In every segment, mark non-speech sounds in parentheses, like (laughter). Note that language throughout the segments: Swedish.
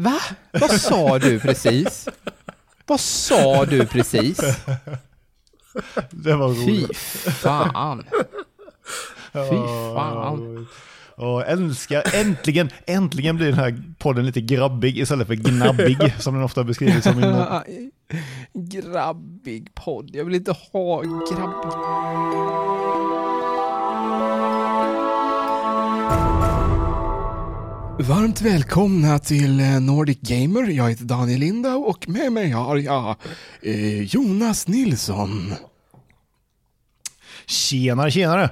Va? Vad sa du precis? Vad sa du precis? Det var Fy roligt. fan. Fy fan. Och älskar, äntligen, äntligen blir den här podden lite grabbig istället för gnabbig (laughs) som den ofta beskrivits som innan. (laughs) Grabbig podd. Jag vill inte ha grabbig. Varmt välkomna till eh, Nordic Gamer. Jag heter Daniel Lindau och med mig har jag eh, Jonas Nilsson. Tjenare, tjenare!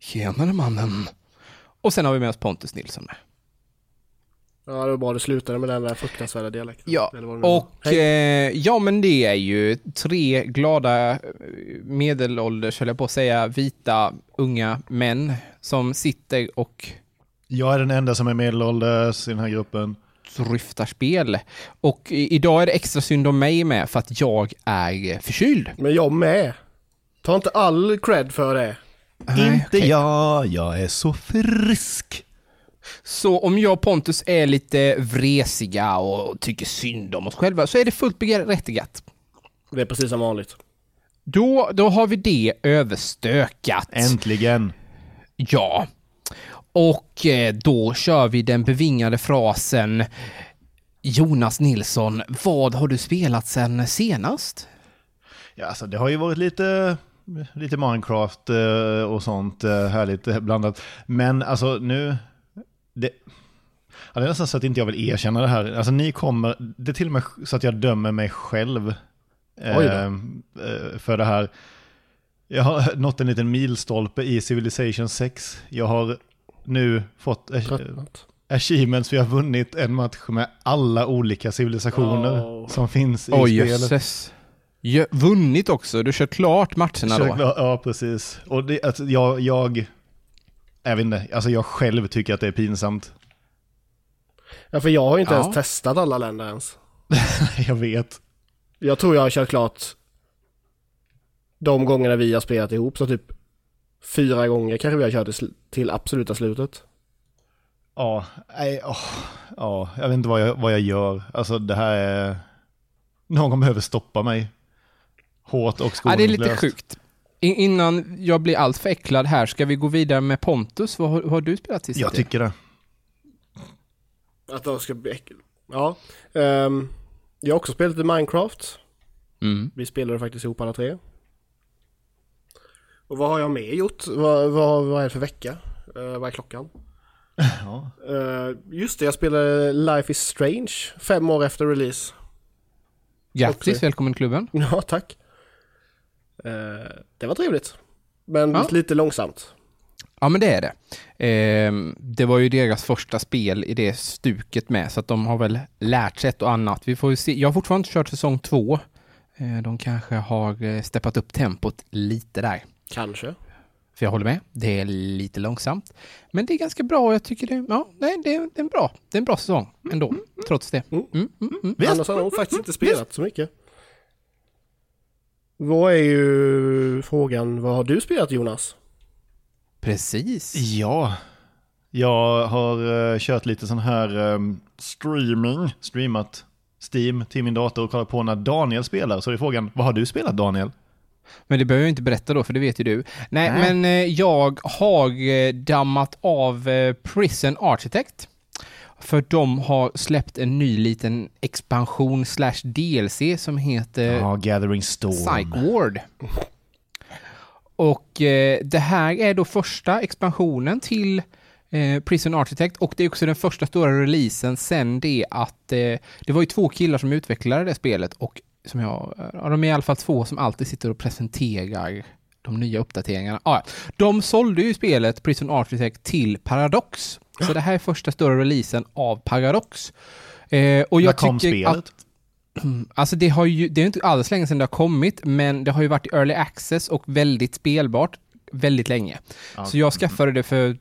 Tjenare mannen. Och sen har vi med oss Pontus Nilsson med. Ja, det var bra du slutade med den där fruktansvärda dialekten. Ja, och eh, ja men det är ju tre glada eh, medelålders, höll jag på att säga, vita unga män som sitter och Jag är den enda som är medelålders i den här gruppen. dryftar spel. Och idag är det extra synd om mig med för att jag är förkyld. Men jag med. Ta inte all cred för det. Nej, Inte okej. jag, jag är så frisk. Så om jag och Pontus är lite vresiga och tycker synd om oss själva så är det fullt berättigat. Det är precis som vanligt. Då, då har vi det överstökat. Äntligen. Ja. Och eh, då kör vi den bevingade frasen Jonas Nilsson, vad har du spelat sen senast? Ja, alltså det har ju varit lite, lite Minecraft eh, och sånt eh, härligt blandat. Men alltså nu, det, ja, det är nästan så att inte jag vill erkänna det här. Alltså ni kommer, det är till och med så att jag dömer mig själv eh, för det här. Jag har nått en liten milstolpe i Civilization 6. Jag har nu fått eh, achievements jag har vunnit en match med alla olika civilisationer Oh. som finns i Oj, spelet. jösses. Jö- Vunnit också, du kör klart matcherna Försök- då? Ja, precis. Och det, alltså, jag, jag, jag vet inte, alltså jag själv tycker att det är pinsamt. Ja, för jag har ju inte Ja. ens testat alla länder ens. (laughs) jag vet. Jag tror jag har kört klart de gångerna vi har spelat ihop, så typ fyra gånger kanske vi har kört till, absoluta slutet. Ja, nej, åh, ja, jag vet inte vad jag, vad jag gör. Alltså det här är... Någon behöver stoppa mig. Hårt och Ja, det är lite skoningslöst. sjukt. I- innan jag blir allt för äcklad här, ska vi gå vidare med Pontus? Vad har, vad har du spelat sist? Jag tycker det. Att de ska bli äckel. Ja. Ehm, jag har också spelat lite Minecraft. Mm. Vi spelade faktiskt ihop alla tre. Och vad har jag mer gjort? Vad, vad, vad är det för vecka? Eh, vad är klockan? (laughs) Ja. Eh, just det, jag spelade Life is Strange fem år efter release. Grattis, Också. välkommen till klubben. (laughs) Ja, tack. Eh, det var trevligt. Men Ja. lite långsamt. Ja, men det är det. Ehm, det var ju deras första spel i det stuket med, så att de har väl lärt sig ett och annat. Vi får ju se. Jag har fortfarande inte kört säsong två. Eh, de kanske har eh, steppat upp tempot lite där. Kanske. För jag håller med, det är lite långsamt. Men det är ganska bra och jag tycker det, ja, nej, det, är, det är en bra, det är en bra säsong ändå, trots det. Mm. Mm, mm, mm. Visst. Annars har nog faktiskt inte spelat så mycket. Vad är ju frågan, vad har du spelat Jonas? Precis. Ja, jag har eh, kört lite sån här um, streaming, streamat Steam till min dator och kollat på när Daniel spelar. Så är frågan, vad har du spelat Daniel? Men det behöver jag inte berätta då, för det vet ju du. Nej, Nej. men eh, jag har eh, dammat av eh, Prison Architect. För de har släppt en ny liten expansion slash DLC som heter Ja, Gathering Storm. Psych Ward. Och det här är då första expansionen till Prison Architect och det är också den första stora releasen sen det att det var ju två killar som utvecklade det spelet och som jag, ja, de är i alla fall två som alltid sitter och presenterar de nya uppdateringarna. Ah, ja. De sålde ju spelet Prison Architect till Paradox. Så det här är första stora releasen av Paradox. Eh, och När jag kom tycker spelet? att (clears throat) Alltså det har ju, det är inte alls länge sedan det har kommit, men det har ju varit i early access och väldigt spelbart väldigt länge. Ja. Så jag skaffade det för,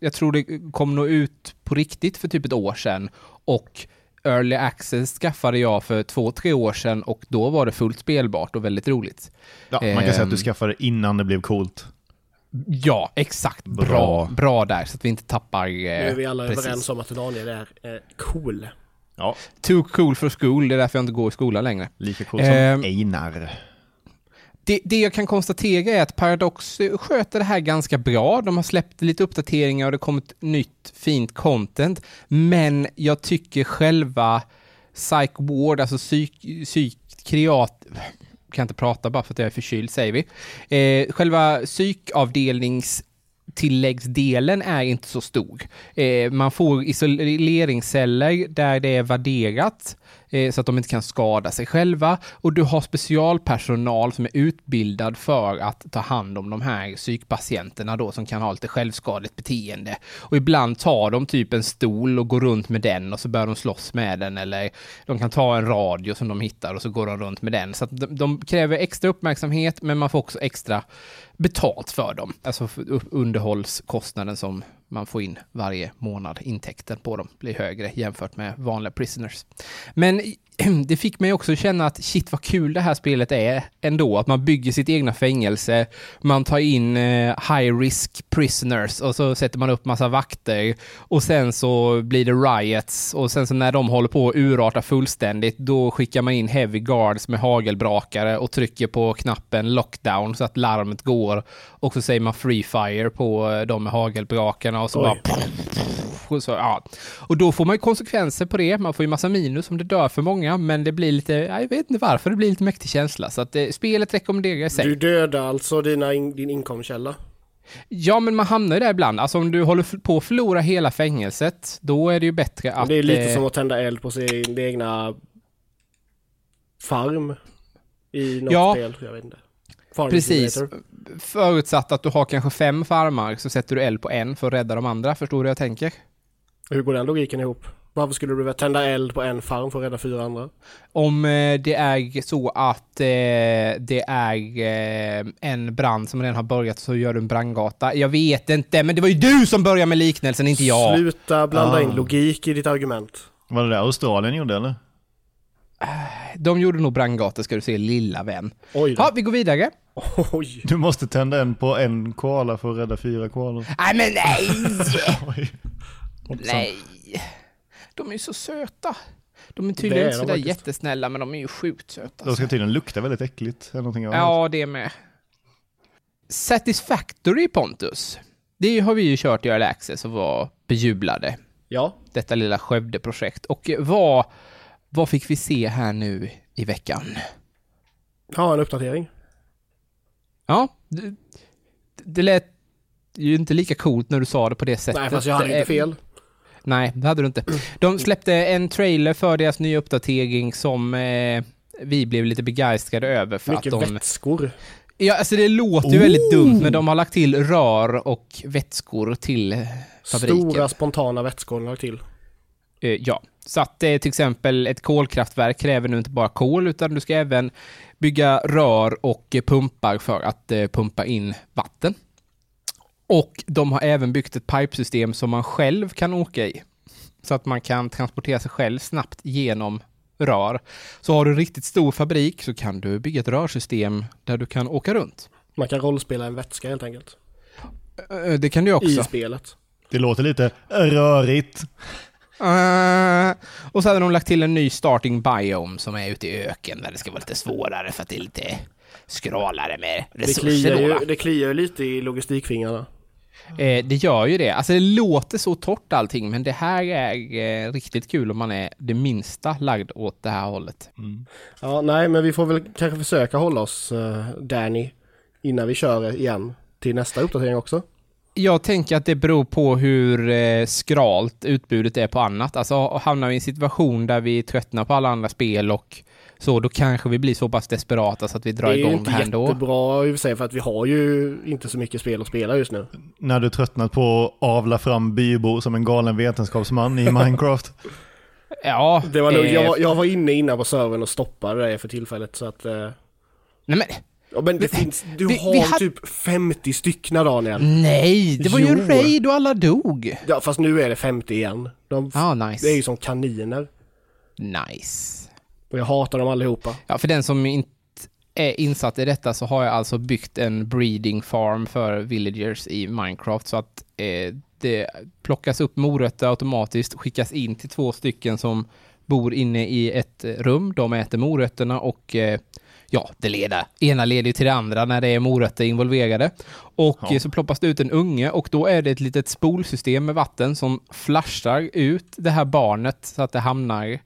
jag tror det kom nog ut på riktigt för typ ett år sedan och early access skaffade jag för två, tre år sedan och då var det fullt spelbart och väldigt roligt. Ja, man kan säga att du Ehm. skaffade det innan det blev coolt. Ja, exakt. Bra, Bra. bra, där så att vi inte tappar... Nu är vi alla precis. överens om att Daniel är eh, cool. Ja, Too cool for school, det är därför jag inte går i skolan längre. lika coolt som Ehm. Einar. Det, det jag kan konstatera är att Paradox sköter det här ganska bra. De har släppt lite uppdateringar och det har kommit nytt fint content. Men jag tycker själva Psych Ward, alltså psyk, psykreat... Kan inte prata bara för att jag är förkyld, säger vi. Eh, själva psykavdelningstilläggsdelen är inte så stor. Eh, man får isoleringsceller där det är värderat eh, så att de inte kan skada sig själva och du har specialpersonal som är utbildad för att ta hand om de här psykpatienterna då som kan ha lite självskadligt beteende. Och ibland tar de typ en stol och går runt med den och så börjar de slåss med den eller de kan ta en radio som de hittar och så går de runt med den. Så att de, de kräver extra uppmärksamhet men man får också extra betalt för dem. Alltså underhållskostnaden som man får in varje månad, intäkten på dem blir högre jämfört med vanliga prisoners. Men (clears throat) det fick mig också känna att shit vad kul det här spelet är ändå, att man bygger sitt egna fängelse, man tar in eh, high risk prisoners och så sätter man upp massa vakter och sen så blir det riots och sen så när de håller på att urarta fullständigt då skickar man in heavy guards med hagelbrakare och trycker på knappen lockdown så att larmet går och så säger man free fire på eh, de med hagelbrakarna och så Oj. bara (clears throat) och, så, ja. och då får man ju konsekvenser på det. Man får ju massa minus om det dör för många, men det blir lite, ja, jag vet inte varför, det blir lite mäktig känsla. Så att eh, spelet rekommenderar jag sig. Du dödar alltså dina in, din inkomstkälla. Ja, men man hamnar ju där ibland. Alltså om du håller på att förlora hela fängelset, då är det ju bättre att... det är lite eh, som att tända eld på sin egna farm i något Ja. spel. Jag vet inte. Farm Precis. Simulator. Förutsatt att du har kanske fem farmar så sätter du eld på en för att rädda de andra. Förstår du hur jag tänker? Hur går den logiken ihop? Varför skulle du vilja tända eld på en farm för att rädda fyra andra? Om eh, det är så att eh, det är eh, en brand som redan har börjat så gör du en brandgata. Jag vet inte, men det var ju du som började med liknelsen, inte jag. Sluta blanda Ah. in logik i ditt argument. Var det det Australien gjorde eller? De gjorde nog brandgator ska du se, lilla vän. Oj då. Ja, vi går vidare. Oj. Du måste tända en på en koala för att rädda fyra koalor. Nej, men nej! (laughs) Nej! De är ju så söta. De är tydligen inte sådär jättesnälla, men de är ju sjukt söta. De ska tydligen lukta väldigt äckligt. Eller någonting annat. Ja, det med. Satisfactory Pontus. Det har vi ju kört i Early Access och var bejublade. Ja. Detta lilla Skövde-projekt. Och vad, vad fick vi se här nu i veckan? Ja, en uppdatering. Ja, det, det lät ju inte lika coolt när du sa det på det sättet. Nej, fast jag hade Eh, inte fel. Nej, det hade du inte. De släppte en trailer för deras nya uppdatering som eh, vi blev lite begeistrade över för Mycket att de... vätskor. Ja, alltså det låter ju väldigt dumt, men de har lagt till rör och vätskor till fabriken. Stora spontana vätskor har lagt till. Eh, ja, så att eh, till exempel ett kolkraftverk kräver nu inte bara kol, utan du ska även bygga rör och eh, pumpar för att eh, pumpa in vatten. Och de har även byggt ett pipesystem som man själv kan åka i. Så att man kan transportera sig själv snabbt genom rör. Så har du en riktigt stor fabrik så kan du bygga ett rörsystem där du kan åka runt. Man kan rollspela en vätska helt enkelt. Det kan du också. I spelet. Det låter lite rörigt. Uh, och så hade de lagt till en ny starting biome som är ute i öken där det ska vara lite svårare för att det är lite skralare med Det resurser då. det kliar ju lite i logistikfingrarna. Eh, det gör ju det. Alltså det låter så torrt allting, men det här är eh, riktigt kul om man är det minsta lagd åt det här hållet. Ja, nej, men vi får väl kanske försöka hålla oss, uh, Danny, innan vi kör igen till nästa uppdatering också. Jag tänker att det beror på hur eh, skralt utbudet är på annat. Alltså hamnar vi i en situation där vi tröttnar på alla andra spel och så, då kanske vi blir så pass desperata så att vi drar det är ju igång inte det här ändå. jättebra i och för sig för att vi har ju inte så mycket spel att spela just nu. När du tröttnat på att avla fram bybor som en galen vetenskapsman i Minecraft. (laughs) Ja, Det var nog, eh, jag, var, jag var inne innan på servern och stoppade det för tillfället så att... eh, Nej men, ja, men det finns, du vi- har vi hade- typ 50 stycken Daniel. nej, det var ju Jo. raid och alla dog. Ja, fast nu är det 50 igen. De, Ja, nice. Det är ju som kaniner. Nice. Och jag hatar dem allihopa. Ja, för den som inte är insatt i detta så har jag alltså byggt en breeding farm för villagers i Minecraft så att eh, det plockas upp morötter automatiskt, skickas in till två stycken som bor inne i ett rum, de äter morötterna och eh, ja, det leder. Ena leder till det andra när det är morötter involverade. Och Ja. så ploppas det ut en unge och då är det ett litet spolsystem med vatten som flashar ut det här barnet så att det hamnar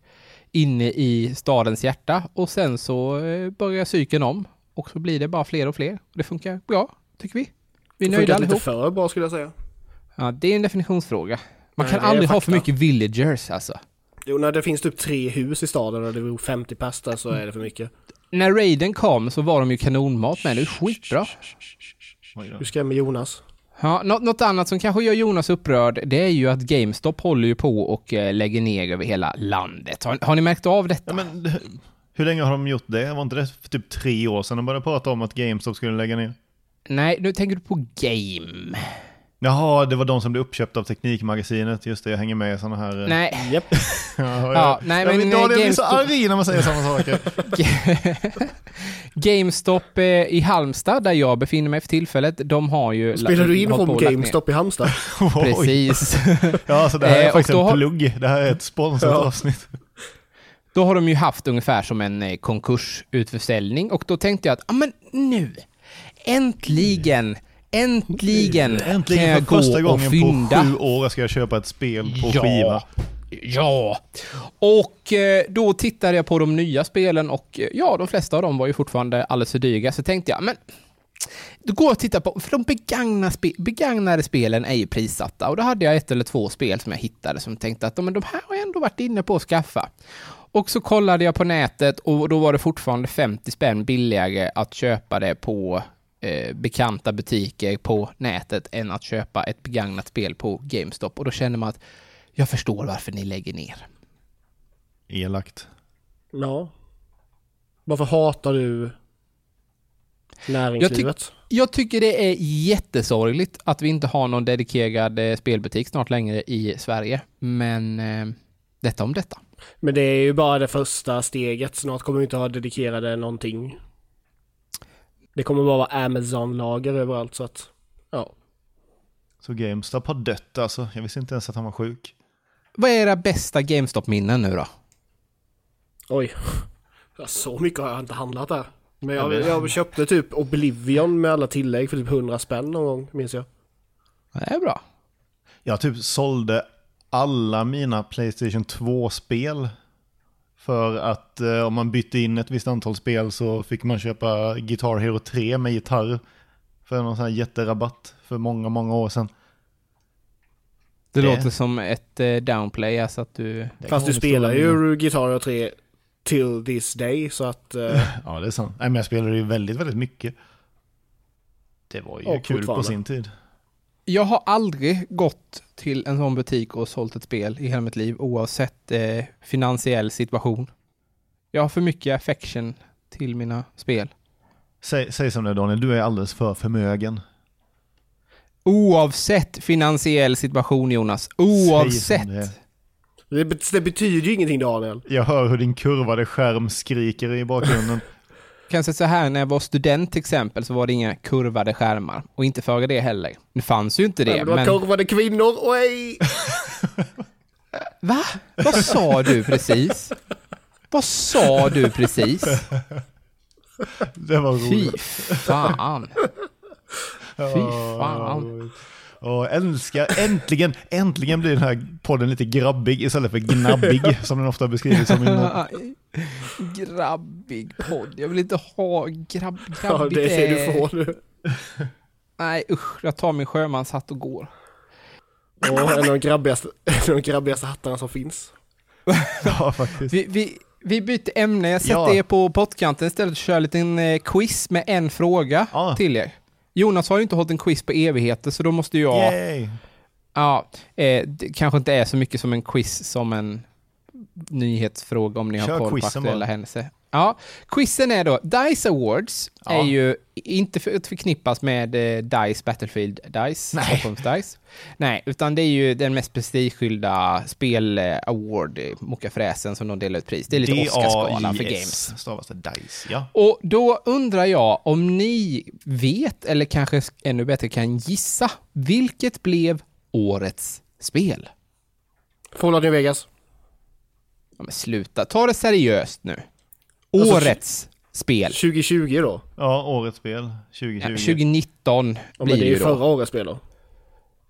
inne i stadens hjärta och sen så eh, börjar cykeln om och så blir det bara fler och fler. Det funkar bra, tycker vi. Vi är Det nöjda funkar lite allihop. för bra skulle jag säga. Ja, det är en definitionsfråga. Man Nej, kan det aldrig ha för mycket villagers alltså. Jo, när det finns typ tre hus i staden och det bor 50 pers där så är det för mycket. När Raiden kom så var de ju kanonmat med, det är skitbra. Du skrämmer Jonas. Ja, något, något annat som kanske gör Jonas upprörd, det är ju att GameStop håller ju på och eh, lägger ner över hela landet. Har, har ni märkt av detta? Ja, men, hur länge har de gjort det? Var inte det för typ tre år sedan de började prata om att GameStop skulle lägga ner? Nej, nu tänker du på Game. Jaha, det var de som blev uppköpta av Teknikmagasinet. Just det, jag hänger med i sådana här... eh, Nej, Japp. (laughs) Ja, Ja, nej, ja, men, men Daniel eh, blir så arg när man säger samma saker. (laughs) GameStop eh, i Halmstad, där jag befinner mig för tillfället, de har ju... Spelar du in från. GameStop i Halmstad? (laughs) Precis. Ja, så det här Eh, är faktiskt en plugg. Det här är ett sponsrat Ja. avsnitt. Då har de ju haft ungefär som en eh, konkursutförsäljning och då tänkte jag att, ja men nu, äntligen, äntligen, Äntligen kan jag för första gå och gången fynda. på sju år ska jag köpa ett spel på ja, skiva. Ja, och eh, då tittade jag på de nya spelen och eh, ja, de flesta av dem var ju fortfarande alldeles för dryga, så tänkte jag, men det går att titta på, för de begagna spe, begagnade spelen är ju prissatta och då hade jag ett eller två spel som jag hittade som tänkte att men de här har jag ändå varit inne på att skaffa. Och så kollade jag på nätet och då var det fortfarande 50 spänn billigare att köpa det på eh, bekanta butiker på nätet än att köpa ett begagnat spel på GameStop. Och då känner man att jag förstår varför ni lägger ner. Elakt. Ja. Varför hatar du näringslivet? Jag tycker det är jättesorgligt att vi inte har någon dedikerad eh, spelbutik snart längre i Sverige. Men eh, detta om detta. Men det är ju bara det första steget. Snart kommer vi inte ha dedikerade någonting. Det kommer bara vara Amazon-lager överallt så att, ja. Så GameStop har dött alltså. Jag visste inte ens att han var sjuk. Vad är era bästa GameStop-minnen nu då? Oj. Så mycket har jag inte handlat där. Men Jag jag köpte typ Oblivion med alla tillägg för typ 100 spänn någon gång, minns jag. Det är bra. Jag typ sålde alla mina Playstation 2-spel. För att eh, om man bytte in ett visst antal spel så fick man köpa Guitar Hero 3 med gitarr. För någon sån här jätterabatt för många, många år sedan. Det, Det- låter som ett eh, downplay, alltså att du... Fast du spelar ju Guitar Hero 3 till this day så att... eh, (laughs) Ja, det är sant. Nej, men jag spelade ju väldigt, väldigt mycket. Det var ju Och kul på sin tid. Jag har aldrig gått till en sån butik och sålt ett spel i hela mitt liv, oavsett eh, finansiell situation. Jag har för mycket affection till mina spel. Säg, säg som det är Daniel, du är alldeles för förmögen. Oavsett finansiell situation, Jonas. Oavsett. det det betyder ju ingenting Daniel. Jag hör hur din kurvade skärm skriker i bakgrunden. Kan säga så här, när jag var student till exempel så var det inga kurvade skärmar. Och inte före det heller. Det fanns ju inte det, Men det var men... kurvade kvinnor, oj! (laughs) Va? Vad sa du precis? Vad sa du precis? Det var Fy roligt. fan. Fy fan. Och älskar, äntligen, äntligen blir den här podden lite grabbig istället för gnabbig som den ofta beskrivits som innan. (laughs) Grabbig podd. Jag vill inte ha grabb, Ja, grabbigt. det är det du får nu. Nej usch, jag tar min sjömanshatt och går. Och en av de grabbigaste, en av de grabbigaste hattarna som finns. (laughs) Ja, faktiskt. Vi, vi, vi byter ämne. Jag sätter Ja. er på pottkanten istället och kör en liten eh, quiz med en fråga Ja. till er. Jonas har ju inte hållit en quiz på evigheter så då måste jag... Yay! Ja, eh, det kanske inte är så mycket som en quiz som en nyhetsfråga om ni Kör har koll på aktuella händelser. Ja, quizen är då, DICE Awards Ja. är ju inte för, förknippas med eh, DICE Battlefield DICE, Nej. Stockholms DICE. Nej, utan det är ju den mest prestigefyllda spel-award, eh, Mokafräsen, som de delar ut pris. Det är lite Oscarsgalan för games. Stavas det DICE, ja. Och då undrar jag om ni vet, eller kanske ännu bättre kan gissa, vilket blev årets spel? Fallout New Vegas. Ja, men sluta, ta det seriöst nu. Alltså, Årets spel. 2020 då? Ja, årets spel 2020. Ja, 2019 Ja, blir men det är ju då. förra årets spel då.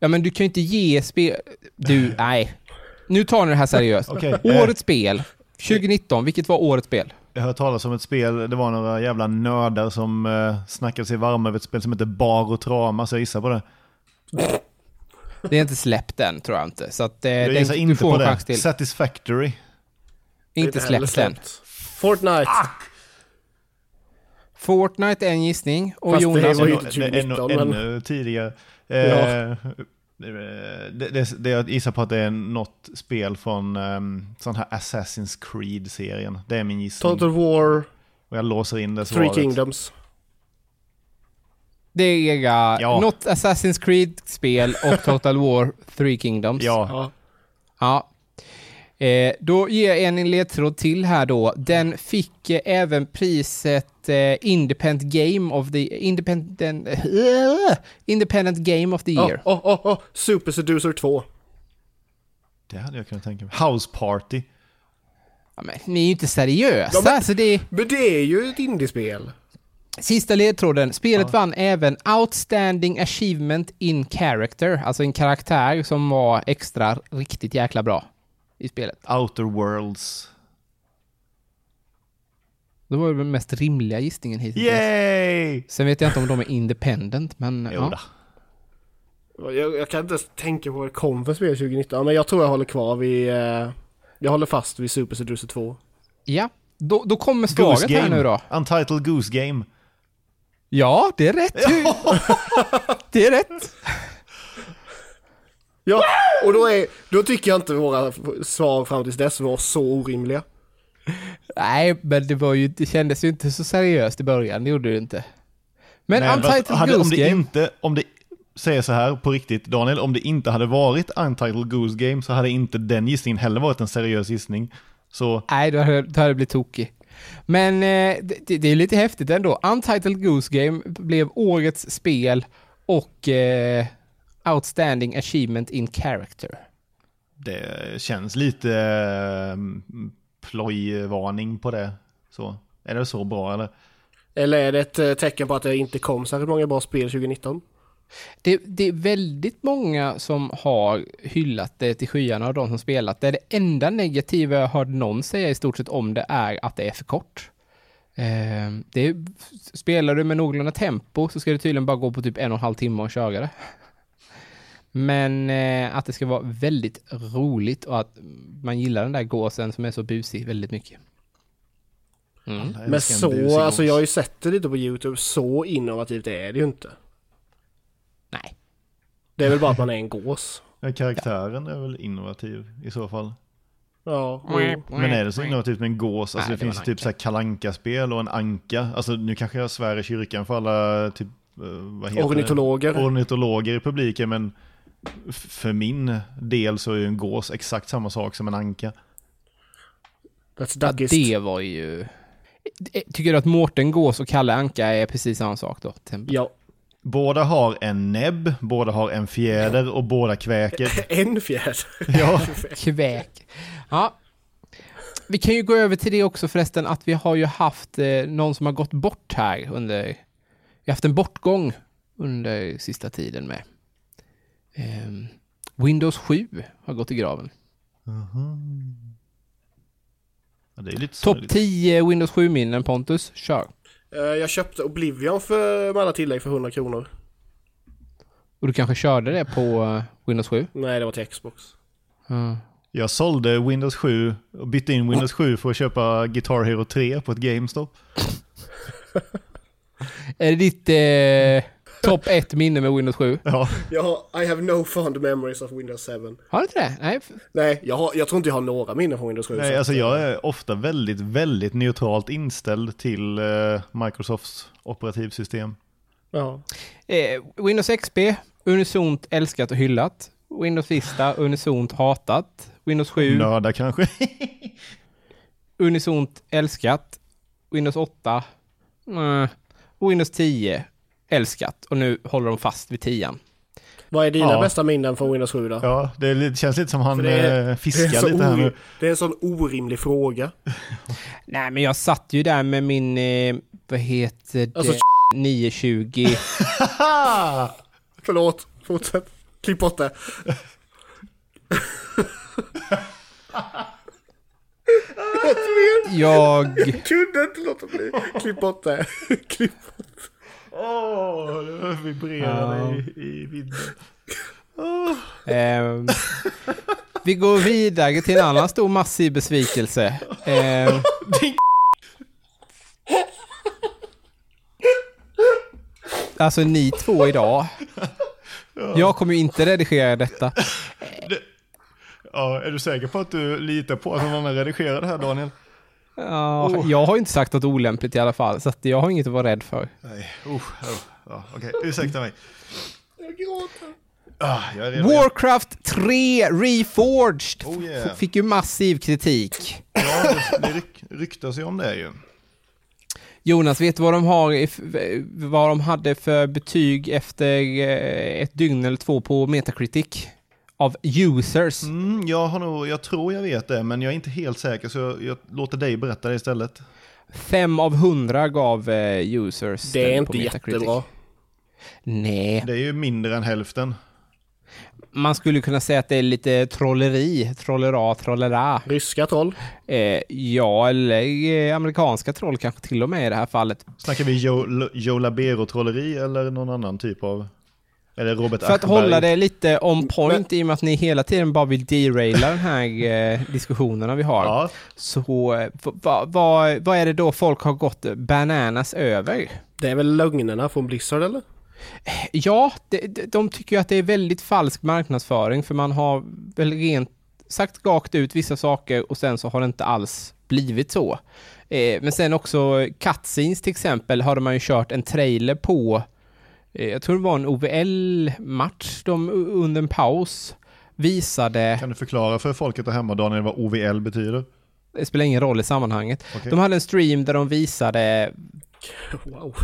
Ja men du kan ju inte ge spel... Du, nej. Nu tar ni det här seriöst. Eh. Årets spel, 2019, vilket var årets spel? Jag hörde talas om ett spel, det var några jävla nördar som eh, snackade sig varma över ett spel som heter Bar och Trama, så jag gissar på det. Det är inte släppt än, tror jag inte. Så att eh, Jag det, gissar du inte får på en det. chans till. Satisfactory. Inte släppt. Fortnite. Fortnite är en gissning. Och Fast det Jonas... var ju Ännu- inte ännu, 2019, men- ännu tidigare. Ja. Eh, det, det, det, jag gissar på att det är något spel från um, sån här Assassin's Creed-serien. Det är min gissning. Total War, Och jag låser in det Three svaret. Kingdoms. Det är. Ja. Något Assassin's Creed-spel och Total War Three Kingdoms. Ja, Ja. Ja. Eh, då ger jag en ledtråd till här då. Den fick eh, även priset eh, Independent Game of the... Independent... Independent Game of the Year. åh, åh, åh, Super Seducer 2. det hade jag kunnat tänka mig. House Party. Ja, men, ni är ju inte seriösa. Ja, men- alltså, det Men det är ju ett indiespel. Sista ledtråden. Spelet vann även Outstanding Achievement in Character. Alltså en karaktär som var extra riktigt jäkla bra i spelet. Outer Worlds. Det var den mest rimliga gissningen hittills. Yay! Sen vet jag inte om de är independent, men (laughs) Jo ja. då. Jag, jag kan inte ens tänka på vad det kom för spel 2019, men jag tror jag håller kvar vid... Eh, jag håller fast vid Super Seducer 2. Ja, då, då kommer svaret här nu då. Untitled Goose Game. Ja, det är rätt. (laughs) det är rätt. Ja, och då, är, då tycker jag inte våra svar fram tills dess var så orimliga. Nej, men det var ju, det kändes ju inte så seriöst i början, det gjorde det inte. Men Nej, Untitled hade, om Goose det Game, inte, om det, säger så här på riktigt Daniel, om det inte hade varit Untitled Goose Game så hade inte den gissningen heller varit en seriös gissning. Så nej då hade, då hade det blivit tokig. Men eh, det, det är lite häftigt ändå. Untitled Goose Game blev årets spel och eh, Outstanding Achievement in Character. det känns lite eh, plojvarning på det. Så, är det så bra eller? Eller är det ett eh, tecken på att det inte kom särskilt många bra spel 2019? Det, det är väldigt många som har hyllat det till skyarna av de som spelat det. Det enda negativa jag hört någon säga i stort sett om det är att det är för kort. Eh, det spelar du med någorlunda tempo så ska det tydligen bara gå på typ en och en halv timme och köra det. Men eh, att det ska vara väldigt roligt och att man gillar den där gåsen som är så busig väldigt mycket. Mm. Men så, alltså jag har ju sett det lite på YouTube, så innovativt är det ju inte. Nej. Det är väl bara att man är en gås. (laughs) Ja, Karaktären är väl innovativ i så fall. Ja, Mm. Men är det så innovativt med en gås? Alltså Nej, det, finns ju typ så här kalanka spel och en anka. Alltså nu kanske jag svär i kyrkan för alla typ, eh, vad heter ornitologer. det? Ornitologer i publiken men för min del så är ju en gås exakt samma sak som en anka. That's Ja, det var ju... Tycker du att Mårten Gås och Kalle Anka är precis samma sak då? Ja, Båda har en näbb, båda har en fjäder och båda kväker. (laughs) en fjärde. Ja, (laughs) Kväk. Ja. Vi kan ju gå över till det också förresten att vi har ju haft eh, någon som har gått bort här under... Vi har haft en bortgång under sista tiden med. Ehm, Windows 7 har gått i graven. Ja, Topp sorgligt. 10 Windows 7-minnen Pontus, kör. Eh, Jag köpte Oblivion för, med alla tillägg för 100 kronor. Och du kanske körde det på eh, Windows 7? Nej, det var till Xbox. Ja. Jag sålde Windows 7 och bytte in Windows 7 för att köpa Guitar Hero 3 på ett GameStop. (laughs) Är det ditt eh, topp 1 minne med Windows 7? Ja, Jag har, I have no fond memories of Windows 7. Har du inte det? Nej. Nej, jag, har, jag tror inte jag har några minnen från Windows 7. så nej, alltså eh, jag är ofta väldigt, väldigt neutralt inställd till eh, Microsofts operativsystem. Ja. Eh, Windows XP, unisont älskat och hyllat. Windows Vista, unisont hatat. Windows 7, Nördar kanske. (laughs) unisont älskat. Windows 8, mm. Windows 10, älskat. Och nu håller de fast vid 10. Vad är dina Ja. bästa minnen från Windows 7 då? Ja, det, lite- känns lite som han det är- eh, fiskar det, lite här nu. det är en sån orimlig fråga. (laughs) Nej, men jag satt ju där med min, eh, vad heter det, Alltså, 920. (laughs) Förlåt, fortsätt. Klipp bort det. (laughs) Jag, Kunde inte låta bli. Klipp bort det. Klipp bort Åh, det vibrerar Ja. i, i vinden. ehm, vi går vidare till en annan stor massiv besvikelse. Ehm, alltså ni två idag. Jag kommer ju inte redigera detta. Ja, är du säker på att du litar på att någon annan redigerar det här Daniel? Ja, Oh. Jag har inte sagt något olämpligt i alla fall, så att jag har inget att vara rädd för. Nej, oh, oh, ja, okej, ursäkta mig. Jag gråter. Ah, jag. Warcraft 3 Reforged Oh, yeah. Fick ju massiv kritik. Ja, det, det ryk, ryktas ju om det ju. Jonas, vet du vad de, har, vad de hade för betyg efter eh, ett dygn eller två på Metacritic? Av users. Mm, jag, har nog, jag tror jag vet det, men jag är inte helt säker så jag, jag låter dig berätta det istället. Fem av hundra gav eh, users. Det är inte jättebra. Nej, Det är ju mindre än hälften. man skulle kunna säga att det är lite trolleri. Trollera, trollera. Ryska troll. Eh, ja, eller eh, amerikanska troll kanske till och med i det här fallet. Snackar vi Joe, Joe Labero-trolleri eller någon annan typ av... Eller Robert För att Aschberg? hålla det lite on point i och med att ni hela tiden bara vill deraila den här (laughs) eh, diskussionerna vi har. Ja, Så eh, vad vad vad är det då folk har gått bananas över? Det är väl lögnerna från Blizzard eller? Ja, de, de, tycker ju att det är väldigt falsk marknadsföring för man har väl rent sagt rakt ut vissa saker och sen så har det inte alls blivit så. Eh, men sen också cutscenes till exempel hade man ju kört en trailer på, jag tror det var en OVL-match, de under en paus visade, kan du förklara för folket där hemma Daniel vad OVL betyder? det spelar ingen roll i sammanhanget, Okej. de hade en stream där de visade Wow.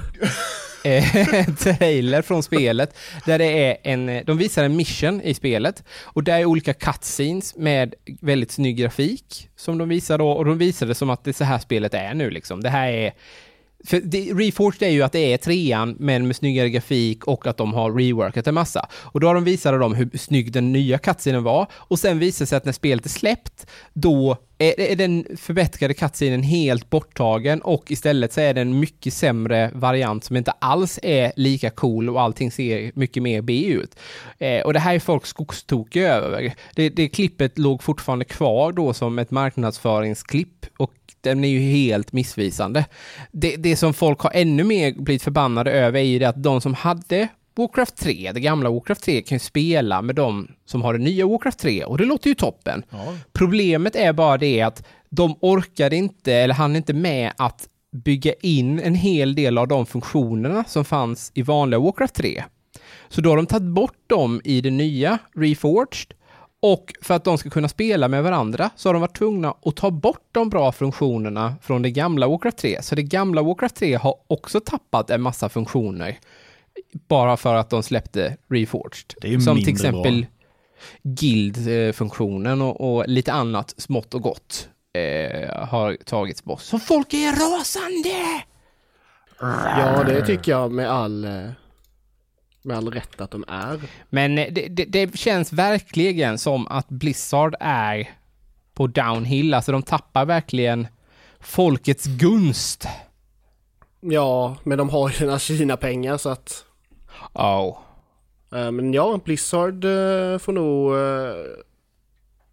(laughs) eh, trailer från spelet där det är en, de visar en mission i spelet och där är olika cutscenes med väldigt snygg grafik som de visar då och de visar det som att det är så här spelet är nu liksom. Det här är för det, Reforged är ju att det är trean men med snyggare grafik och att de har reworkat en massa. Och då har de visat dem hur snygg den nya cutscenen var och sen visar det sig att när spelet är släppt då är, är den förbättrade cutscenen helt borttagen och istället så är det en mycket sämre variant som inte alls är lika cool och allting ser mycket mer B ut. Eh, och det här är folk skogstokiga över. Det, det klippet låg fortfarande kvar då som ett marknadsföringsklipp och den är ju helt missvisande. Det, det som folk har ännu mer blivit förbannade över är ju det att de som hade Warcraft 3, det gamla Warcraft 3, kan ju spela med de som har det nya Warcraft 3 och det låter ju toppen. Ja. Problemet är bara det att de orkade inte, eller hann inte med att bygga in en hel del av de funktionerna som fanns i vanliga Warcraft 3. Så då har de tagit bort dem i det nya Reforged och för att de ska kunna spela med varandra så har de varit tvungna att ta bort de bra funktionerna från det gamla Warcraft 3. Så det gamla Warcraft 3 har också tappat en massa funktioner bara för att de släppte Reforged. Det är ju Som till exempel guild-funktionen och, och lite annat smått och gott eh, har tagits bort. Så folk är rasande! Ja, det tycker jag med all, eh, med all rätt att de är. Men eh, det, det, det känns verkligen som att Blizzard är på downhill. Alltså de tappar verkligen folkets gunst. Ja, men de har ju sina Kina-pengar så att... Oh. Men ja, Blizzard eh, får nog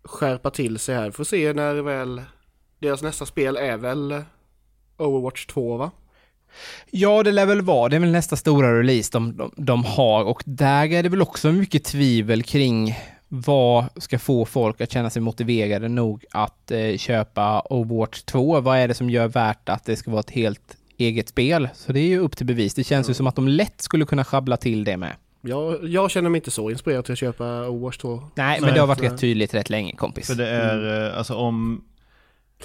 skärpa till sig här. Får se när väl... Deras nästa spel är väl Overwatch 2 va? Ja, det lär väl vara. Det är väl nästa stora release de, de, de har och där är det väl också mycket tvivel kring vad ska få folk att känna sig motiverade nog att eh, köpa Overwatch 2? Vad är det som gör värt att det ska vara ett helt eget spel? Så det är ju upp till bevis. Det känns ju som att de lätt skulle kunna schabbla till det med. Jag, jag känner mig inte så inspirerad till att köpa Overwatch 2. Nej, men Nej, det har varit rätt tydligt rätt länge, kompis. För det är, eh, alltså om,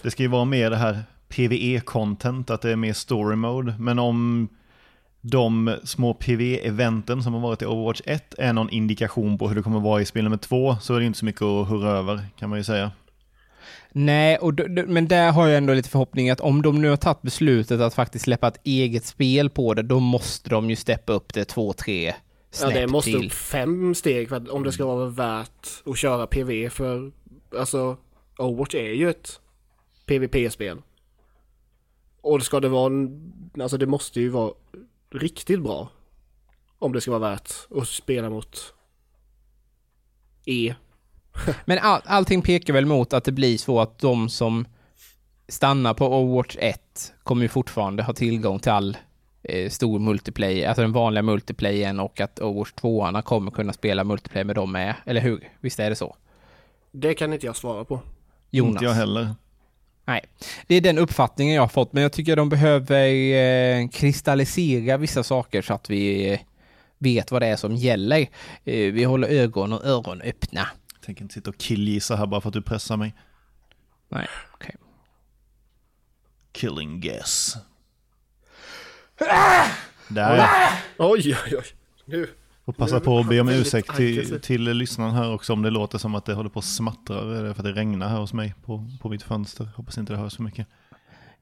det ska ju vara mer det här PVE-content, att det är mer story mode, men om de små PV-eventen som har varit i Overwatch 1 är någon indikation på hur det kommer vara i spel nummer 2 så är det inte så mycket att hurra över kan man ju säga. Nej, och d- d- men där har jag ändå lite förhoppning att om de nu har tagit beslutet att faktiskt släppa ett eget spel på det, då måste de ju steppa upp det två, tre Ja, snäpp det måste till. upp fem steg för att, om det ska vara värt att köra PV för alltså Overwatch är ju ett PVP-spel. Och ska det vara en, alltså det måste ju vara riktigt bra. Om det ska vara värt att spela mot E. (laughs) Men all, allting pekar väl mot att det blir så att de som stannar på Overwatch 1 kommer ju fortfarande ha tillgång till all eh, stor multiplayer, alltså den vanliga multiplayern och att Overwatch 2 kommer kunna spela multiplayer med dem med, eller hur? Visst är det så? Det kan inte jag svara på. Jonas? Inte jag heller. Nej, det är den uppfattningen jag har fått, men jag tycker de behöver eh, kristallisera vissa saker så att vi eh, vet vad det är som gäller. Eh, vi håller ögon och öron öppna. Jag tänker inte sitta och killgissa här bara för att du pressar mig. Nej, okej. Killing guess. Där. Oj, oj, oj. Nu. Och passa på att be om ursäkt till, till lyssnaren här också om det låter som att det håller på att smattra. För att det regnar här hos mig på, på mitt fönster. Hoppas inte det hörs så mycket.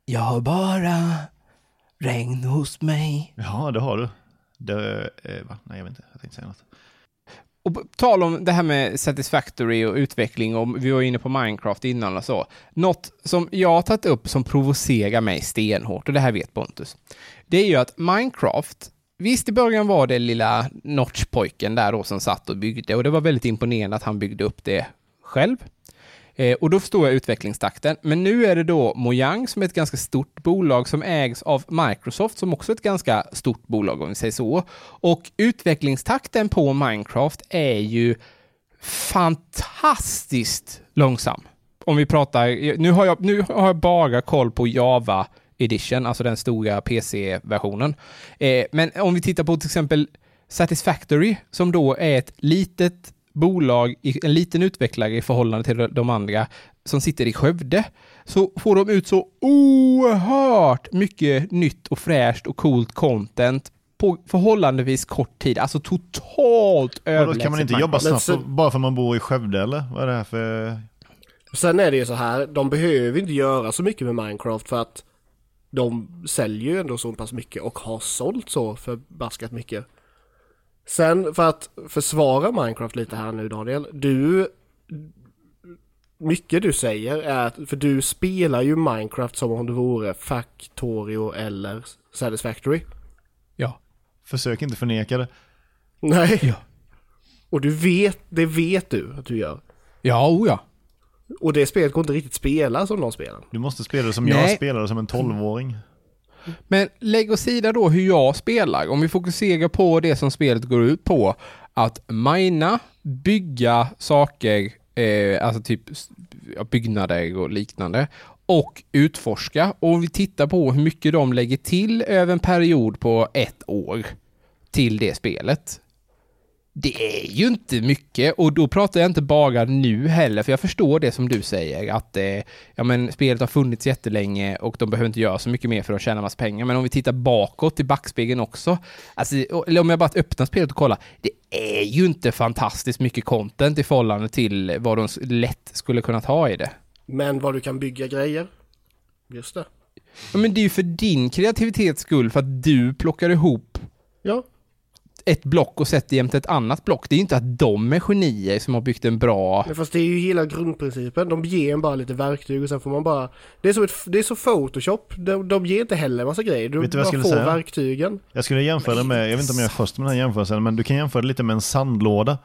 Jag har bara regn hos mig. Ja, det har du. Det, eh, va? Nej, jag vet inte. Jag tänkte säga något. Och på tal om det här med Satisfactory och utveckling, och vi var inne på Minecraft innan och så. Något som jag har tagit upp som provocerar mig stenhårt, och det här vet Pontus, det är ju att Minecraft, visst i början var det lilla Notch-pojken där då som satt och byggde, och det var väldigt imponerande att han byggde upp det själv. Eh, och då förstår jag utvecklingstakten. Men nu är det då Mojang som är ett ganska stort bolag som ägs av Microsoft som också är ett ganska stort bolag om vi säger så. Och utvecklingstakten på Minecraft är ju fantastiskt långsam. Om vi pratar, nu har jag, nu har jag bara koll på Java Edition, alltså den stora PC-versionen. Eh, men om vi tittar på till exempel Satisfactory, som då är ett litet bolag, en liten utvecklare i förhållande till de andra, som sitter i Skövde, så får de ut så oerhört mycket nytt och fräscht och coolt content på förhållandevis kort tid. Alltså totalt överlägset. då kan man inte jobba snabbt så- bara för att man bor i Skövde eller? Vad är det här för... Sen är det ju så här, de behöver inte göra så mycket med Minecraft för att de säljer ju ändå så pass mycket och har sålt så förbaskat mycket. Sen för att försvara Minecraft lite här nu Daniel, du mycket du säger är att, för du spelar ju Minecraft som om det vore Factorio eller Satisfactory. Ja. Försök inte förneka det. Nej. Ja. Och du vet, det vet du att du gör. Ja, oh ja. Och det spelet går inte riktigt spela som de spelar. Du måste spela det som Nej. jag spelade som en tolvåring. Men lägg åt sida då hur jag spelar. Om vi fokuserar på det som spelet går ut på. Att mina, bygga saker, eh, alltså typ byggnader och liknande. Och utforska. Och om vi tittar på hur mycket de lägger till över en period på ett år till det spelet. Det är ju inte mycket och då pratar jag inte bara nu heller, för jag förstår det som du säger att eh, ja, men spelet har funnits jättelänge och de behöver inte göra så mycket mer för att tjäna massa pengar. Men om vi tittar bakåt i backspegeln också, alltså, eller om jag bara öppnar spelet och kollar, det är ju inte fantastiskt mycket content i förhållande till vad de lätt skulle kunna ha i det. Men vad du kan bygga grejer. Just det. Ja, men det är ju för din kreativitets skull, för att du plockar ihop Ja. Ett block och sätter jämte ett annat block. Det är ju inte att de är genier som har byggt en bra... Men fast det är ju hela grundprincipen. De ger en bara lite verktyg och sen får man bara... Det är, som ett, det är så Photoshop. De, de ger inte heller en massa grejer. Du Vet jag bara skulle får säga? verktygen. Jag skulle jämföra det med, jag vet inte om jag är först med den här jämförelsen, men du kan jämföra det lite med en sandlåda.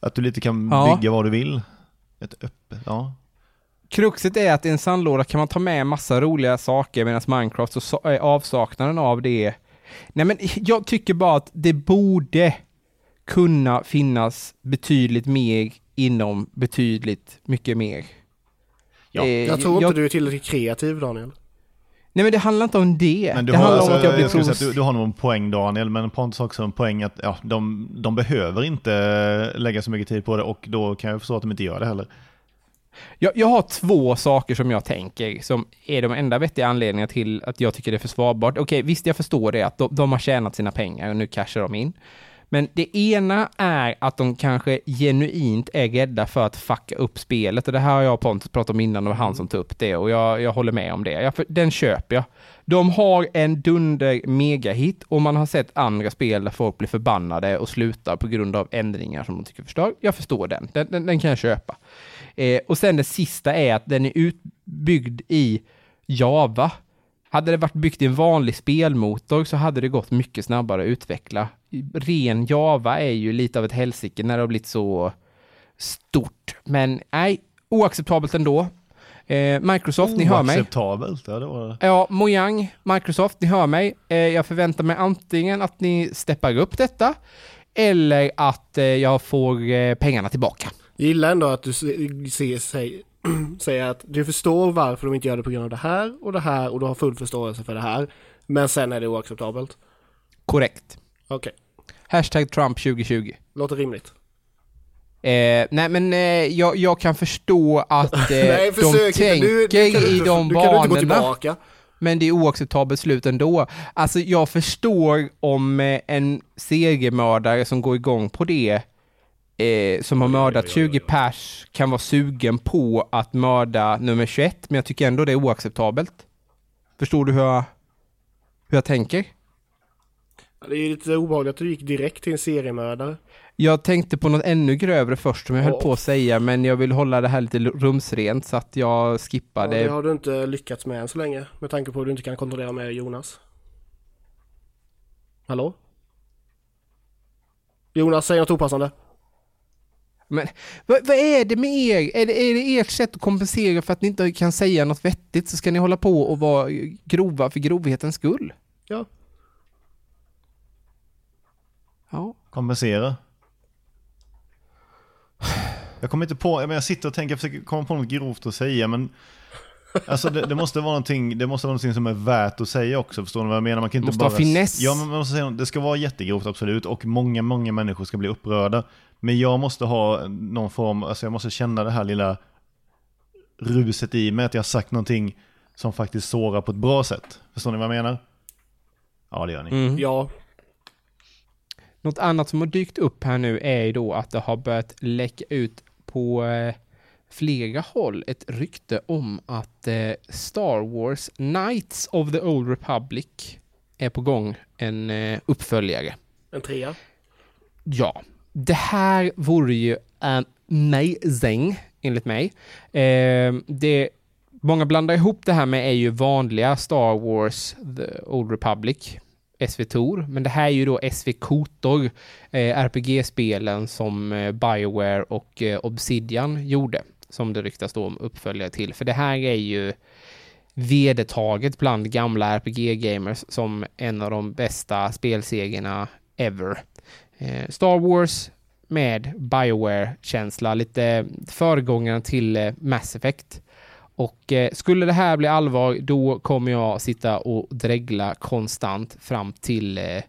Att du lite kan Ja. bygga vad du vill. Ett öppet, ja. Kruxet är att i en sandlåda kan man ta med massa roliga saker medan Minecraft så är avsaknaden av det. Nej men jag tycker bara att det borde kunna finnas betydligt mer inom betydligt mycket mer. Ja, Eh, Jag tror inte jag- du är tillräckligt kreativ Daniel. Nej men det handlar inte om det. Men du det har, handlar alltså, om att jag blir jag säga att du, du har nog en poäng Daniel, men Pontus har också en poäng att ja, de, de behöver inte lägga så mycket tid på det och då kan jag förstå att de inte gör det heller. Jag, jag har två saker som jag tänker som är de enda vettiga anledningarna till att jag tycker det är försvarbart. Okej, visst jag förstår det att de, de har tjänat sina pengar och nu cashar de in. Men det ena är att de kanske genuint är rädda för att fucka upp spelet och det här har jag och Pontus pratat om innan och det var han som tog upp det och jag, jag håller med om det. Jag, den köper jag. De har en dunder megahit och man har sett andra spel där folk blir förbannade och slutar på grund av ändringar som de tycker förstör. Jag förstår den. Den, den, den kan jag köpa. Eh, och sen det sista är att den är utbyggd i Java. Hade det varit byggt i en vanlig spelmotor så hade det gått mycket snabbare att utveckla. Ren Java är ju lite av ett helsike när det har blivit så stort. Men nej, oacceptabelt ändå. Eh, Microsoft, ni hör mig. Oacceptabelt, ja det var det. Ja, Mojang, Microsoft, ni hör mig. Eh, jag förväntar mig antingen att ni steppar upp detta eller att eh, jag får eh, pengarna tillbaka. Jag gillar ändå att du se- se- säg- (clears throat) säger att du förstår varför de inte gör det på grund av det här och det här och du har full förståelse för det här. Men sen är det oacceptabelt. Korrekt. Okej, Hashtag Trump 2020. låter rimligt. Eh, nej men eh, jag, jag kan förstå att (laughs) eh, Nej, de tänker. Du, du i de banorna. Men det är oacceptabelt slut ändå. Alltså jag förstår om eh, en seriemördare som går igång på det, eh, som har mördat 20 pers, kan vara sugen på att mörda nummer 21, men jag tycker ändå det är oacceptabelt. Förstår du hur jag, hur jag tänker? Det är lite obehagligt att du gick direkt till en seriemördare. Jag tänkte på något ännu grövre först som jag höll Åh. på att säga, men jag vill hålla det här lite rumsrent så att jag Ja, skippade. det har du inte lyckats med än så länge. Med tanke på att du inte kan kontrollera med Jonas. Hallå? Jonas, säg något opassande. Men vad, vad är det med er? Är det, är det ert sätt att kompensera för att ni inte kan säga något vettigt så ska ni hålla på och vara grova för grovhetens skull? Ja. Ja. Kompensera. Jag kommer inte på, men jag sitter och tänker, jag försöker komma på något grovt att säga, men Alltså det, det måste vara någonting, det måste vara någonting som är värt att säga också, förstår ni vad jag menar? Man kan inte Måste bara... ha finess. Ja, men man måste säga, det ska vara jättegrovt absolut, och många, många människor ska bli upprörda. Men jag måste ha någon form, alltså jag måste känna det här lilla ruset i mig, att jag har sagt någonting som faktiskt sårar på ett bra sätt. Förstår ni vad jag menar? Ja, det gör ni. Mm. Ja. Något annat som har dykt upp här nu är ju då att det har börjat läcka ut på eh, flera håll ett rykte om att eh, Star Wars Knights of the Old Republic är på gång en eh, uppföljare. En trea. Ja, det här vore ju amazing enligt mig. Eh, det många blandar ihop det här med är ju vanliga Star Wars The Old Republic SV Tor, men det här är ju då SV Kotor, eh, RPG-spelen som eh, Bioware och eh, Obsidian gjorde, som det ryktas då om uppföljare till. För det här är ju vedertaget bland gamla RPG-gamers som en av de bästa spelsegerna ever. Eh, Star Wars med Bioware-känsla, lite föregångaren till eh, Mass Effect. Och eh, skulle det här bli allvar, då kommer jag sitta och dregla konstant fram till eh,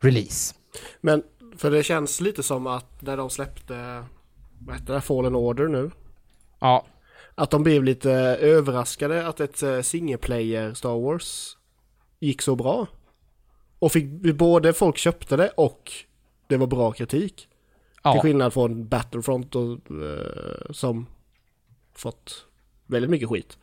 release. Men, för det känns lite som att när de släppte, vad heter det, Fallen Order nu. Ja, Att de blev lite överraskade att ett single Star Wars gick så bra. Och fick både folk köpte det och det var bra kritik. Till ja, skillnad från Battlefront och, eh, som fått väldigt mycket skit.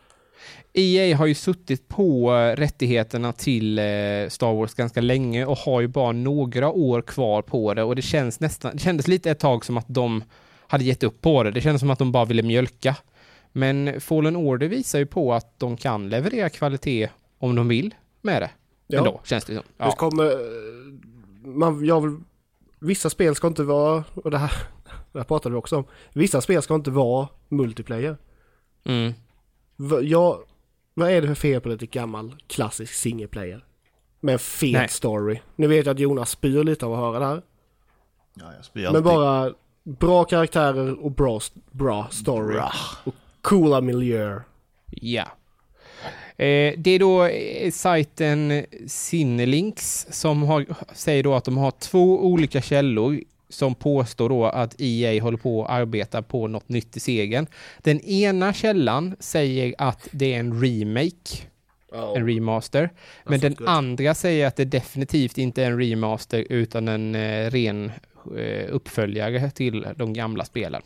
EA har ju suttit på eh, rättigheterna till eh, Star Wars ganska länge och har ju bara några år kvar på det och det känns nästan, det kändes lite ett tag som att de hade gett upp på det. Det kändes som att de bara ville mjölka. Men Fallen Order visar ju på att de kan leverera kvalitet om de vill med det. Ja. Ändå, känns det som. Det Ja. kommer, eh, man, jag vissa spel ska inte vara, och det här, det här pratade vi också om, vissa spel ska inte vara multiplayer. Mm. Va- Jag, vad är det för fel på lite gammal klassisk single player? Med en fet Nej. story. Nu vet jag att Jonas spyr lite av att höra det här. Ja, jag spyr Men bara bra karaktärer och bra, bra story. Bra. Och coola miljöer. Ja. Eh, det är då eh, sajten Cinelinks som har, säger då att de har två olika källor som påstår då att EA håller på att arbeta på något nytt i segern. Den ena källan säger att det är en remake, Ja. en remaster. Men den good. andra säger att det definitivt inte är en remaster utan en eh, ren uppföljare till de gamla spelen.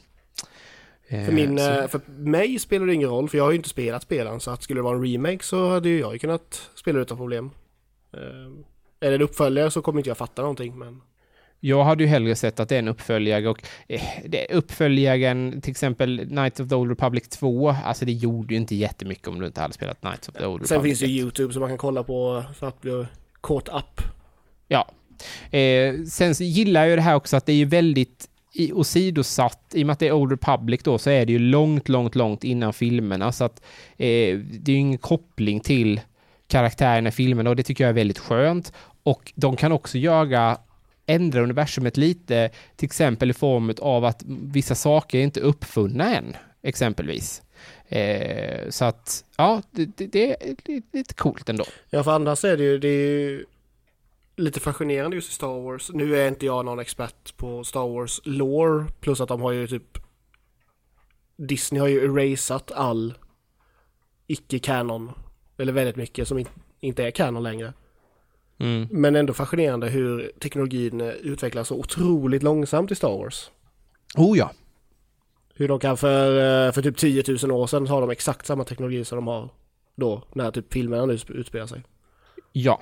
Eh, För, min, så- eh, för mig spelar det ingen roll, för jag har ju inte spelat spelen. Så att skulle det vara en remake så hade ju jag ju kunnat spela utan problem. Är det en uppföljare så kommer inte jag fatta någonting. Men Jag hade ju hellre sett att det är en uppföljare och eh, det, uppföljaren, till exempel Knights of the Old Republic 2, alltså det gjorde ju inte jättemycket om du inte hade spelat Knights of the Old sen Republic. finns det ju YouTube som man kan kolla på för att bli caught up. Ja. Eh, sen så gillar jag ju det här också att det är ju väldigt i, åsidosatt, i och med att det är Old Republic då, så är det ju långt, långt, långt innan filmerna, så att eh, det är ju ingen koppling till karaktärerna i filmerna och det tycker jag är väldigt skönt. Och de kan också göra ändra universumet lite, till exempel i form av att vissa saker är inte uppfunna än, exempelvis. Eh, så att, ja, det, det, det är lite- coolt ändå. Ja, för annars är det ju, det är ju lite fascinerande just i Star Wars. Nu är inte jag någon expert på Star Wars lore, plus att de har ju typ Disney har ju erasat all icke-canon, eller väldigt mycket som in, inte är canon längre. Mm. Men ändå fascinerande hur teknologin eh, utvecklas så otroligt långsamt i Star Wars. Oh ja. Hur de kan för, eh, för typ 10 000 år sedan ha de exakt samma teknologi som de har då, när typ filmerna nu utspelar sig. Ja.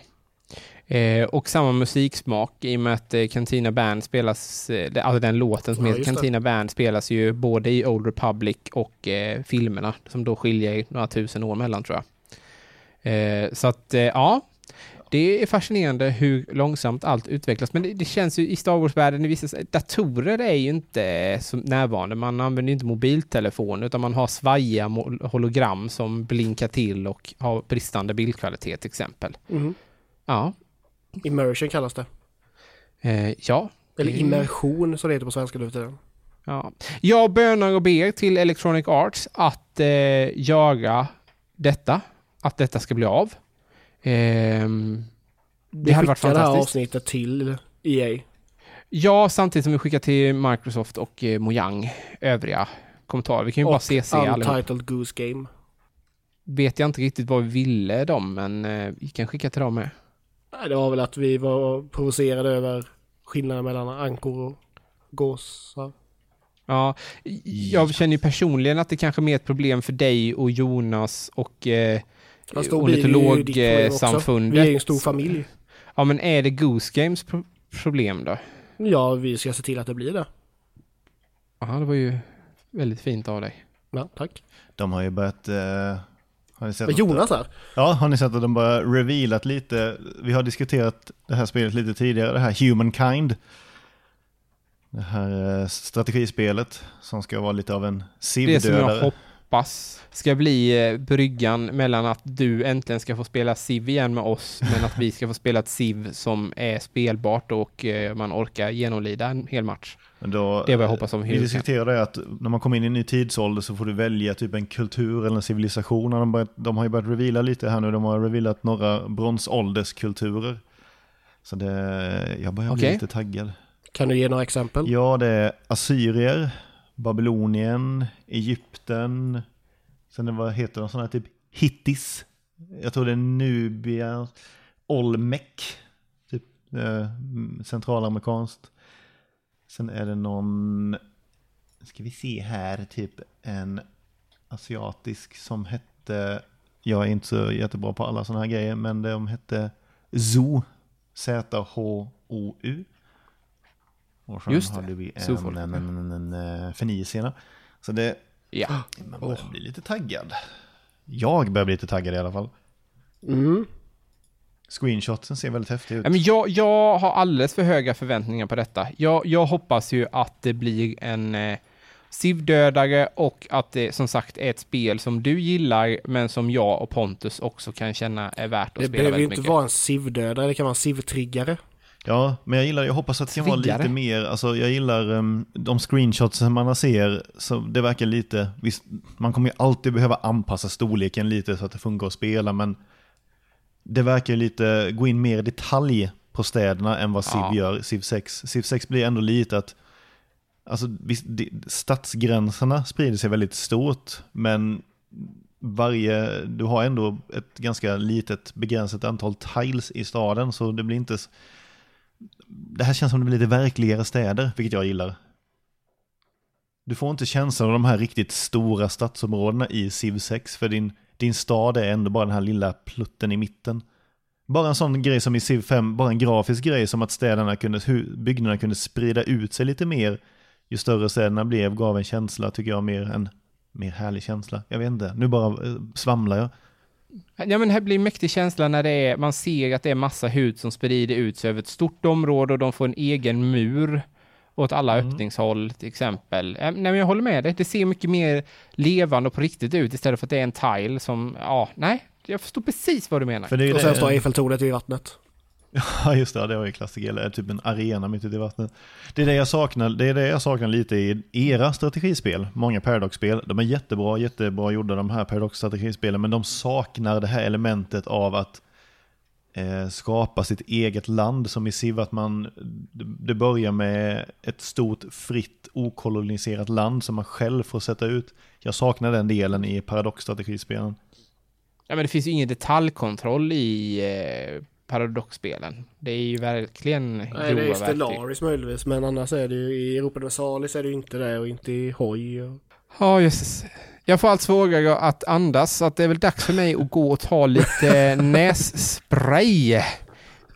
Eh, och samma musiksmak i och med att eh, Cantina Band spelas, eh, alltså den låten som Ja, heter just det. Cantina Band spelas ju både i Old Republic och eh, filmerna som då skiljer några tusen år mellan tror jag. Eh, så att eh, ja, det är fascinerande hur långsamt allt utvecklas. Men det, det känns ju i Star Wars-världen, i vissa datorer är ju inte så närvarande. Man använder inte mobiltelefon utan man har svajiga hologram som blinkar till och har bristande bildkvalitet till exempel. Mhm. Ja, Immersion kallas det. eh, ja. Eller Mm. immersion som det heter på svenska nu tiden. Ja. Jag bönar och ber till Electronic Arts att eh, göra detta, att detta ska bli av. Ehm, det Vi hade varit skickar det här fantastiskt. avsnittet till EA. Ja, samtidigt som vi skickar till Microsoft och eh, Mojang övriga kommentarer. Vi kan ju bara Och CC allihop. Untitled Goose Game. Vet jag inte riktigt vad vi ville dem, men eh, vi kan skicka till dem med. Nej, det var väl att vi var provocerade över skillnaden mellan ankor och gåsar. Ja, jag känner ju personligen att det kanske är mer ett problem för dig och Jonas och eh, ornitologsamfundet. Vi är ju en stor familj. Ja, men är det Goose Games pro- problem då? Ja, vi ska se till att det blir det. Ja, det var ju väldigt fint av dig. Ja, tack. De har ju börjat... Eh, har ni sett Men att- Jonas här. Ja, har ni sett att de börjar revealat lite? Vi har diskuterat det här spelet lite tidigare, det här Humankind. Det här eh, strategispelet som ska vara lite av en Det som jag SIV-dödare. Hoppas ska bli eh, bryggan mellan att du äntligen ska få spela Civ igen med oss, (laughs) men att vi ska få spela ett Civ som är spelbart och eh, man orkar genomlida en hel match. Men Då, Det är vad jag hoppas om Vi Humankind. diskuterade att när man kommer in i en ny tidsålder så får du välja typ en kultur eller en civilisation. De, börjat, de har ju börjat reveala lite här nu, de har revealat några bronsålderskulturer. Så det, jag börjar bli Okej. lite taggad. Kan du ge några exempel? Ja, det är assyrier, Babylonien, Egypten, sen det, vad heter de sådana här typ hittis. Jag tror det är Nubia, Olmec, typ eh, centralamerikanskt. Sen är det någon, ska vi se här, typ en asiatisk som hette, jag är inte så jättebra på alla sådana här grejer, men de hette Zoo, Z-H-O-U. Och sen Just det, hade vi en, en, en, en, en, en fenicierna. Så det, Ja. man börjar bli lite taggad. Jag börjar bli lite taggad i alla fall. Mm. Screenshotsen ser väldigt häftiga ut. Ja, Men jag, jag har alldeles för höga förväntningar på detta. Jag, jag hoppas ju att det blir en eh, SIV-dödare och att det som sagt är ett spel som du gillar men som jag och Pontus också kan känna är värt att Det spela behöver ju väldigt inte mycket. vara en SIV-dödare, det kan vara en SIV-triggare. Ja, men jag gillar, jag hoppas att det kan vara lite mer, alltså jag gillar um, de screenshots som man ser, så det verkar lite, visst, man kommer ju alltid behöva anpassa storleken lite så att det funkar att spela, men det verkar lite gå in mer i detalj på städerna än vad Civ Ja. gör, Civ 6. Civ 6 blir ändå lite att, alltså visst, det- stadsgränserna sprider sig väldigt stort, men varje, du har ändå ett ganska litet begränsat antal tiles i staden, så det blir inte, det här känns som det blir lite verkligare städer, vilket jag gillar. Du får inte känslan av de här riktigt stora stadsområdena i Civ 6, för din, din stad är ändå bara den här lilla plutten i mitten. Bara en sån grej som i Civ 5, bara en grafisk grej som att städerna kunde, byggnaderna kunde sprida ut sig lite mer ju större städerna blev, gav en känsla, tycker jag, mer en mer härlig känsla. Jag vet inte, nu bara eh, svamlar jag. Ja men det här blir en mäktig känsla när det är, man ser att det är massa hus som sprider ut sig över ett stort område och de får en egen mur åt alla Mm. öppningshåll till exempel. Nej men jag håller med dig, det ser mycket mer levande och på riktigt ut istället för att det är en tile som, ja, nej, jag förstår precis vad du menar. För det är ju Och sen det- står Eiffeltornet i vattnet. (laughs) Ja just det, det var ju klassiker, eller typ en arena mitt ute i vattnet. Det är det jag saknar, det är det jag saknar lite i era strategispel, många Paradox-spel. De är jättebra, jättebra gjorda de här Paradox-strategispelen, men de saknar det här elementet av att eh, skapa sitt eget land som i Civ, att man, det- börjar med ett stort, fritt, okoloniserat land som man själv får sätta ut. Jag saknar den delen i Paradox-strategispelen. Ja men det finns ju ingen detaljkontroll i eh, Paradox-spelen. Det är ju verkligen Nej, det är grova i verktyg. Stellaris möjligtvis, men annars är det ju i Europa Universalis är det ju inte det och inte i Hoj. Och... Ja, jösses. Jag får allt svårare att andas, så att det är väl dags för mig att gå och ta lite (laughs) nässpray.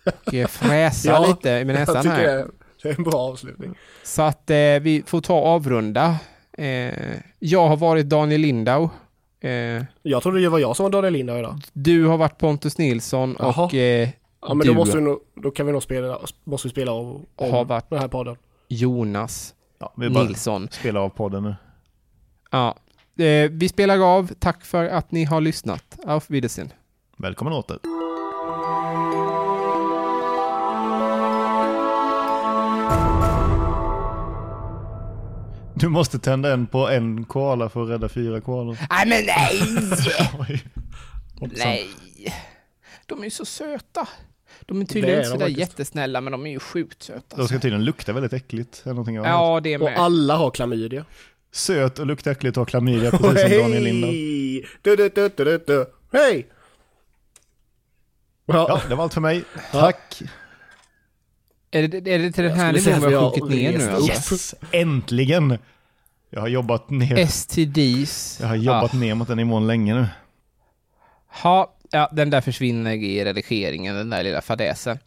Och eh, fräsa Ja, lite med näsan jag här. det är, det är en bra avslutning. Så att eh, vi får ta avrunda. Eh, jag har varit Daniel Lindau. Eh, Jag trodde det var jag som var Daniel Lindau idag. du har varit Pontus Nilsson Jaha. och eh, Ja men Du- då, måste vi nog, då kan vi nog spela, måste vi spela av om Har varit- den här podden. Jonas Ja, vi Nilsson. spelar av podden nu. Ja. Eh, vi spelar av. Tack för att ni har lyssnat. Auf Wiedersehen. Välkommen åter. Du måste tända en på en koala för att rädda fyra koalor. Nej men nej! (laughs) Nej. De är ju så söta. De är tydligen är inte sådär jättesnälla, men de är ju sjukt söta. De ska tydligen lukta väldigt äckligt. Eller någonting hört. Ja, det är Och med. alla har klamydia. Söt och luktar äckligt och har klamydia precis som Daniel Lindau. Hej! Ja, Ja, det var allt för mig. Tack. Är det, är det till den här nivån vi har sjunkit ner nu alltså? Yes, äntligen. Jag har jobbat ner, STDs. jag har jobbat ner mot den nivån länge nu. Ha, ja, den där försvinner i redigeringen, den där lilla fadäsen.